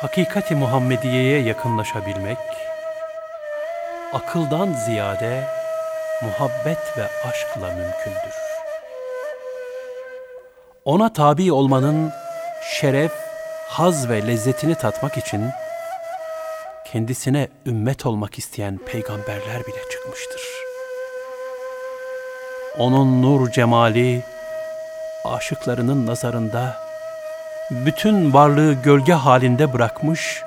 Hakikati Muhammediye'ye yakınlaşabilmek, akıldan ziyade muhabbet ve aşkla mümkündür. Ona tabi olmanın şeref, haz ve lezzetini tatmak için kendisine ümmet olmak isteyen peygamberler bile çıkmıştır. Onun nur cemali aşıklarının nazarında bütün varlığı gölge halinde bırakmış,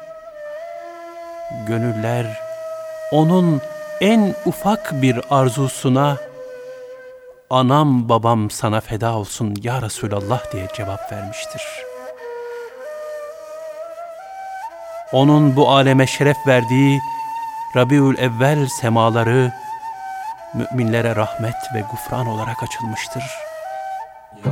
gönüller onun en ufak bir arzusuna anam babam sana feda olsun ya Resulallah diye cevap vermiştir. Onun bu aleme şeref verdiği Rabiül Evvel semaları müminlere rahmet ve gufran olarak açılmıştır. Ya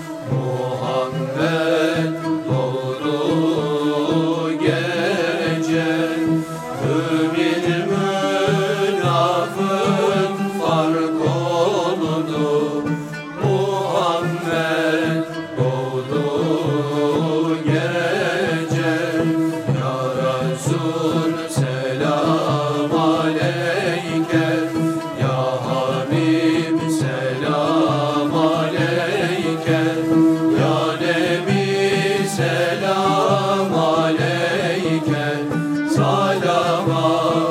you. Adama